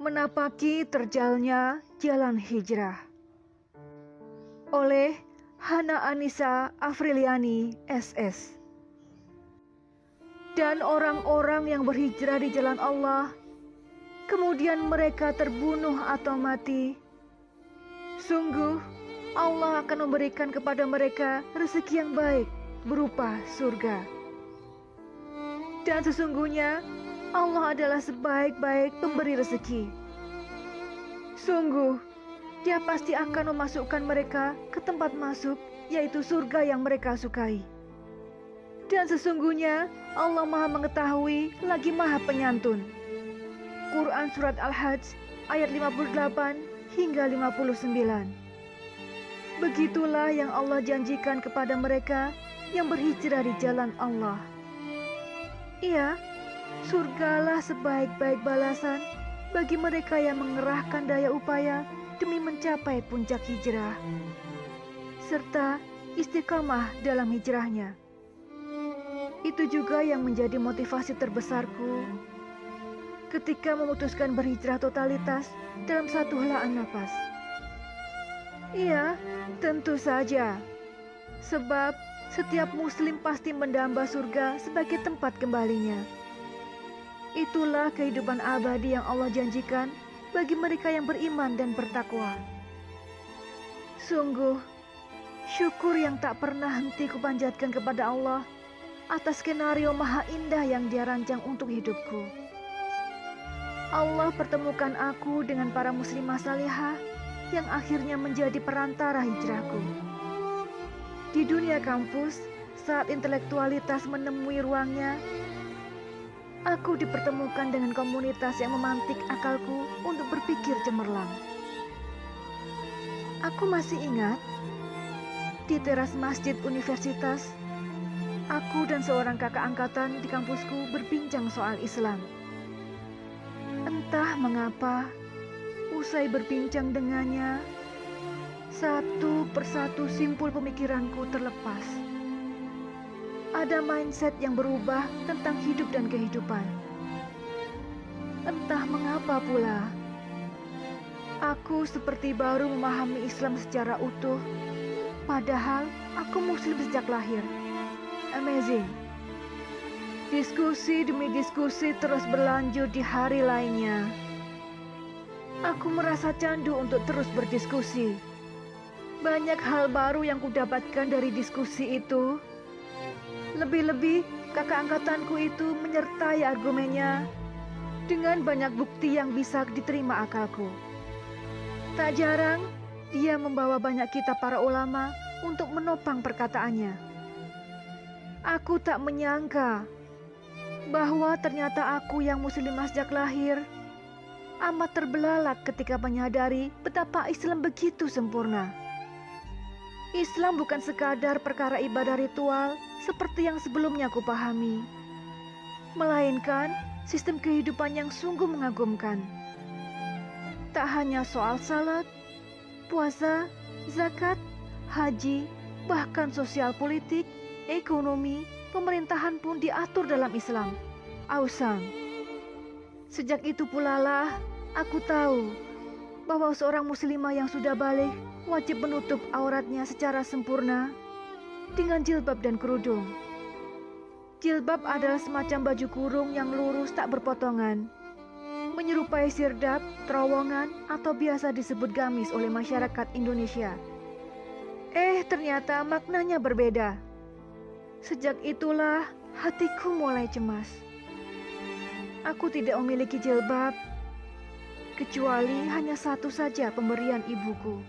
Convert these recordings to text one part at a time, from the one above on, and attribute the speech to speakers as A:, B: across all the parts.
A: Menapaki terjalnya jalan hijrah. Oleh Hana Anissa Afriliani SS dan orang-orang yang berhijrah di jalan Allah kemudian mereka terbunuh atau mati sungguh Allah akan memberikan kepada mereka rezeki yang baik berupa surga. Dan sesungguhnya Allah adalah sebaik-baik pemberi rezeki. Sungguh, Dia pasti akan memasukkan mereka ke tempat masuk, yaitu surga yang mereka sukai. Dan sesungguhnya Allah Maha Mengetahui lagi Maha Penyantun. Quran Surat Al-Hajj ayat 58 hingga 59. Begitulah yang Allah janjikan kepada mereka yang berhijrah di jalan Allah. Iya, Surgalah sebaik-baik balasan bagi mereka yang mengerahkan daya upaya demi mencapai puncak hijrah, serta istiqamah dalam hijrahnya. Itu juga yang menjadi motivasi terbesarku ketika memutuskan berhijrah totalitas dalam satu helaan nafas. Iya, tentu saja. Sebab setiap muslim pasti mendamba surga sebagai tempat kembalinya. Itulah kehidupan abadi yang Allah janjikan bagi mereka yang beriman dan bertakwa. Sungguh, syukur yang tak pernah henti kupanjatkan kepada Allah atas skenario maha indah yang dia rancang untuk hidupku. Allah pertemukan aku dengan para muslimah salihah yang akhirnya menjadi perantara hijrahku. Di dunia kampus, saat intelektualitas menemui ruangnya, aku dipertemukan dengan komunitas yang memantik akalku untuk berpikir cemerlang. Aku masih ingat di teras masjid universitas, aku dan seorang kakak angkatan di kampusku berbincang soal Islam. Entah mengapa, usai berbincang dengannya, satu persatu simpul pemikiranku terlepas ada mindset yang berubah tentang hidup dan kehidupan. Entah mengapa pula, aku seperti baru memahami Islam secara utuh, padahal aku Muslim sejak lahir. Amazing. Diskusi demi diskusi terus berlanjut di hari lainnya. Aku merasa candu untuk terus berdiskusi. Banyak hal baru yang kudapatkan dari diskusi itu lebih-lebih kakak angkatanku itu menyertai argumennya dengan banyak bukti yang bisa diterima akalku. Tak jarang dia membawa banyak kita para ulama untuk menopang perkataannya. Aku tak menyangka bahwa ternyata aku yang muslimah sejak lahir amat terbelalak ketika menyadari betapa Islam begitu sempurna. Islam bukan sekadar perkara ibadah ritual seperti yang sebelumnya kupahami, melainkan sistem kehidupan yang sungguh mengagumkan. Tak hanya soal salat, puasa, zakat, haji, bahkan sosial politik, ekonomi, pemerintahan pun diatur dalam Islam. Ausang. Sejak itu pula lah aku tahu bahwa seorang muslimah yang sudah balik wajib menutup auratnya secara sempurna dengan jilbab dan kerudung. Jilbab adalah semacam baju kurung yang lurus tak berpotongan, menyerupai sirdap, terowongan, atau biasa disebut gamis oleh masyarakat Indonesia. Eh, ternyata maknanya berbeda. Sejak itulah hatiku mulai cemas. Aku tidak memiliki jilbab, kecuali hanya satu saja pemberian ibuku.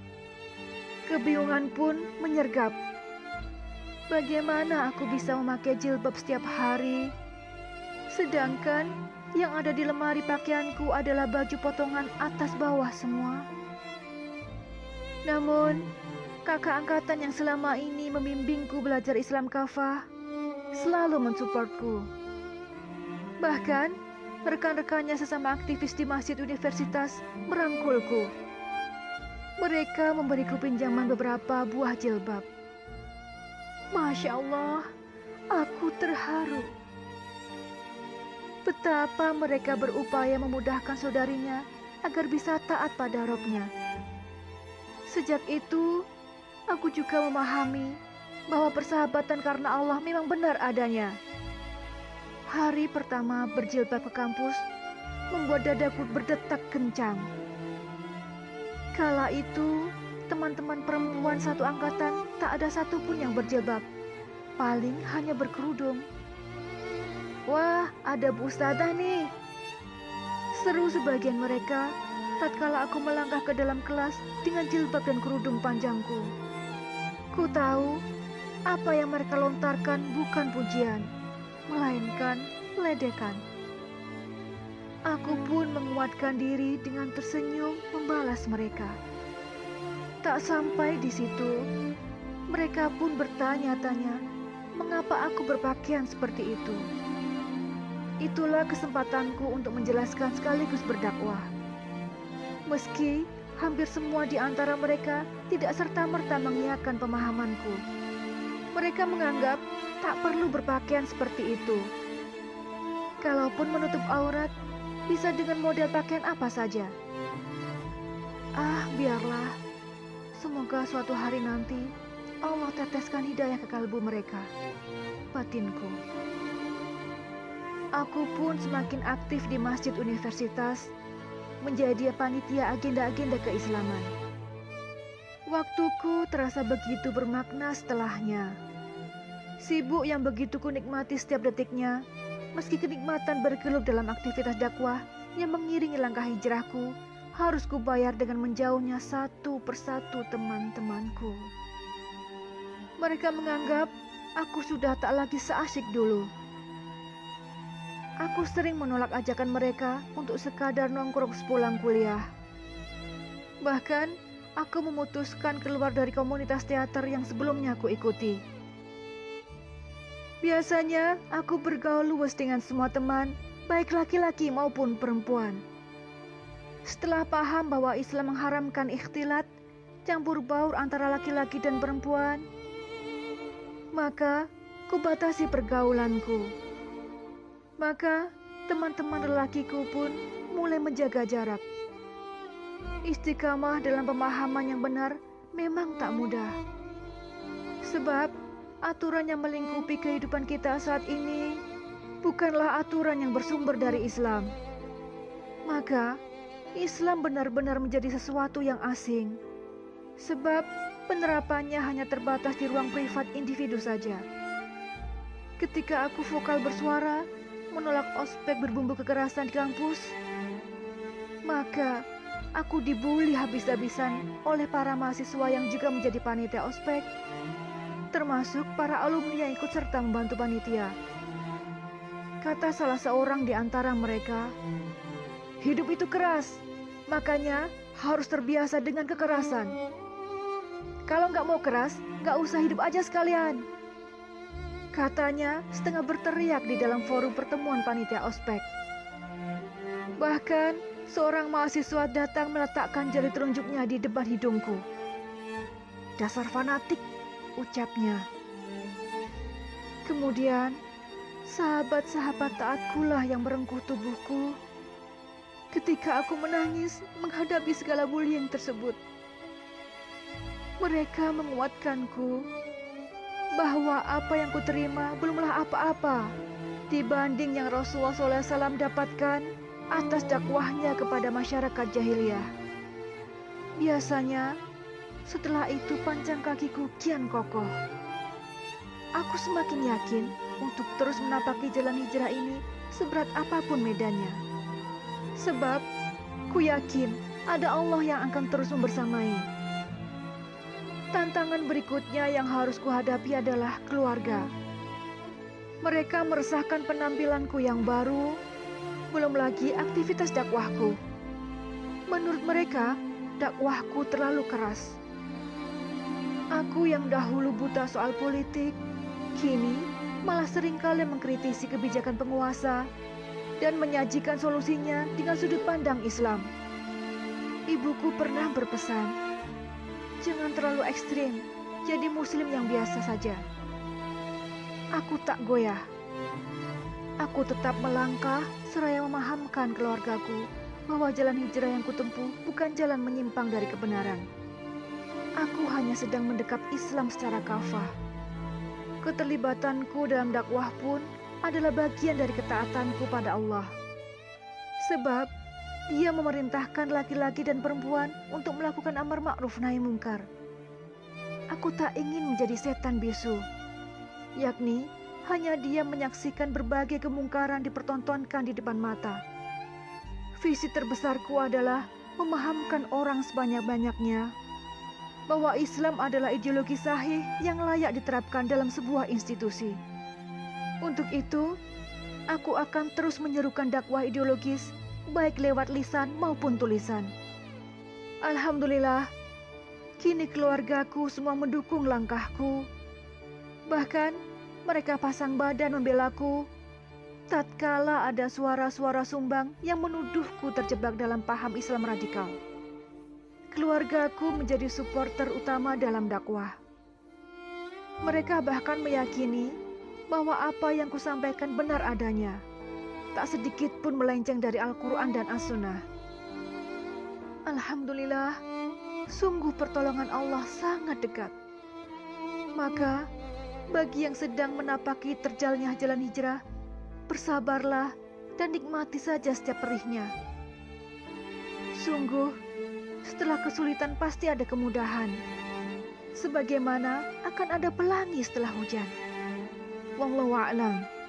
A: Kebingungan pun menyergap. Bagaimana aku bisa memakai jilbab setiap hari? Sedangkan yang ada di lemari pakaianku adalah baju potongan atas bawah semua. Namun, kakak angkatan yang selama ini membimbingku belajar Islam kafah selalu mensupportku. Bahkan, rekan-rekannya sesama aktivis di masjid universitas merangkulku. Mereka memberiku pinjaman beberapa buah jilbab. Masya Allah, aku terharu. Betapa mereka berupaya memudahkan saudarinya agar bisa taat pada robnya. Sejak itu, aku juga memahami bahwa persahabatan karena Allah memang benar adanya. Hari pertama berjilbab ke kampus membuat dadaku berdetak kencang. Kala itu, teman-teman perempuan satu angkatan tak ada satupun yang berjilbab. Paling hanya berkerudung. Wah, ada Bu Ustadzah nih. Seru sebagian mereka tatkala aku melangkah ke dalam kelas dengan jilbab dan kerudung panjangku. Ku tahu apa yang mereka lontarkan bukan pujian, melainkan ledekan. Aku pun menguatkan diri dengan tersenyum membalas mereka. Tak sampai di situ, mereka pun bertanya-tanya mengapa aku berpakaian seperti itu. Itulah kesempatanku untuk menjelaskan sekaligus berdakwah. Meski hampir semua di antara mereka tidak serta-merta mengiakan pemahamanku. Mereka menganggap tak perlu berpakaian seperti itu. Kalaupun menutup aurat, bisa dengan model pakaian apa saja. Ah, biarlah. Semoga suatu hari nanti Allah teteskan hidayah ke kalbu mereka. Batinku. Aku pun semakin aktif di masjid universitas menjadi panitia agenda-agenda keislaman. Waktuku terasa begitu bermakna setelahnya. Sibuk yang begitu kunikmati setiap detiknya, meski kenikmatan bergelut dalam aktivitas dakwah yang mengiringi langkah hijrahku, harus kubayar dengan menjauhnya satu persatu teman-temanku. Mereka menganggap aku sudah tak lagi seasik dulu. Aku sering menolak ajakan mereka untuk sekadar nongkrong sepulang kuliah. Bahkan, aku memutuskan keluar dari komunitas teater yang sebelumnya aku ikuti. Biasanya, aku bergaul luas dengan semua teman, baik laki-laki maupun perempuan. Setelah paham bahwa Islam mengharamkan ikhtilat, campur baur antara laki-laki dan perempuan, maka kubatasi pergaulanku. Maka teman-teman lelakiku pun mulai menjaga jarak. Istiqamah dalam pemahaman yang benar memang tak mudah. Sebab aturan yang melingkupi kehidupan kita saat ini bukanlah aturan yang bersumber dari Islam. Maka Islam benar-benar menjadi sesuatu yang asing. Sebab penerapannya hanya terbatas di ruang privat individu saja. Ketika aku vokal bersuara, menolak ospek berbumbu kekerasan di kampus, maka aku dibully habis-habisan oleh para mahasiswa yang juga menjadi panitia ospek, termasuk para alumni yang ikut serta membantu panitia. Kata salah seorang di antara mereka, hidup itu keras, makanya harus terbiasa dengan kekerasan. Kalau nggak mau keras, nggak usah hidup aja sekalian. Katanya setengah berteriak di dalam forum pertemuan panitia ospek. Bahkan seorang mahasiswa datang meletakkan jari telunjuknya di depan hidungku. Dasar fanatik, ucapnya. Kemudian, sahabat-sahabat taatkulah yang merengkuh tubuhku ketika aku menangis menghadapi segala bullying tersebut. Mereka menguatkanku bahwa apa yang kuterima belumlah apa-apa dibanding yang Rasulullah SAW dapatkan atas dakwahnya kepada masyarakat jahiliyah. Biasanya, setelah itu panjang kakiku kian kokoh. Aku semakin yakin untuk terus menapaki jalan hijrah ini seberat apa pun medannya. Sebab, ku yakin ada Allah yang akan terus membersamai. Tantangan berikutnya yang harus kuhadapi adalah keluarga. Mereka meresahkan penampilanku yang baru, belum lagi aktivitas dakwahku. Menurut mereka, dakwahku terlalu keras. Aku yang dahulu buta soal politik, kini malah sering kali mengkritisi kebijakan penguasa dan menyajikan solusinya dengan sudut pandang Islam. Ibuku pernah berpesan, Jangan terlalu ekstrim, jadi muslim yang biasa saja. Aku tak goyah. Aku tetap melangkah seraya memahamkan keluargaku bahwa jalan hijrah yang kutempuh bukan jalan menyimpang dari kebenaran. Aku hanya sedang mendekap Islam secara kafah. Keterlibatanku dalam dakwah pun adalah bagian dari ketaatanku pada Allah. Sebab dia memerintahkan laki-laki dan perempuan untuk melakukan amar ma'ruf nahi mungkar. Aku tak ingin menjadi setan bisu, yakni hanya dia menyaksikan berbagai kemungkaran dipertontonkan di depan mata. Visi terbesarku adalah memahamkan orang sebanyak-banyaknya bahwa Islam adalah ideologi sahih yang layak diterapkan dalam sebuah institusi. Untuk itu, aku akan terus menyerukan dakwah ideologis baik lewat lisan maupun tulisan. Alhamdulillah, kini keluargaku semua mendukung langkahku. Bahkan mereka pasang badan membelaku tatkala ada suara-suara sumbang yang menuduhku terjebak dalam paham Islam radikal. Keluargaku menjadi supporter utama dalam dakwah. Mereka bahkan meyakini bahwa apa yang kusampaikan benar adanya. Tak sedikit pun melenceng dari Al-Quran dan As-Sunnah. Alhamdulillah, sungguh pertolongan Allah sangat dekat. Maka, bagi yang sedang menapaki terjalnya jalan hijrah, bersabarlah dan nikmati saja setiap perihnya. Sungguh, setelah kesulitan pasti ada kemudahan. Sebagaimana akan ada pelangi setelah hujan. Wallahu a'lam.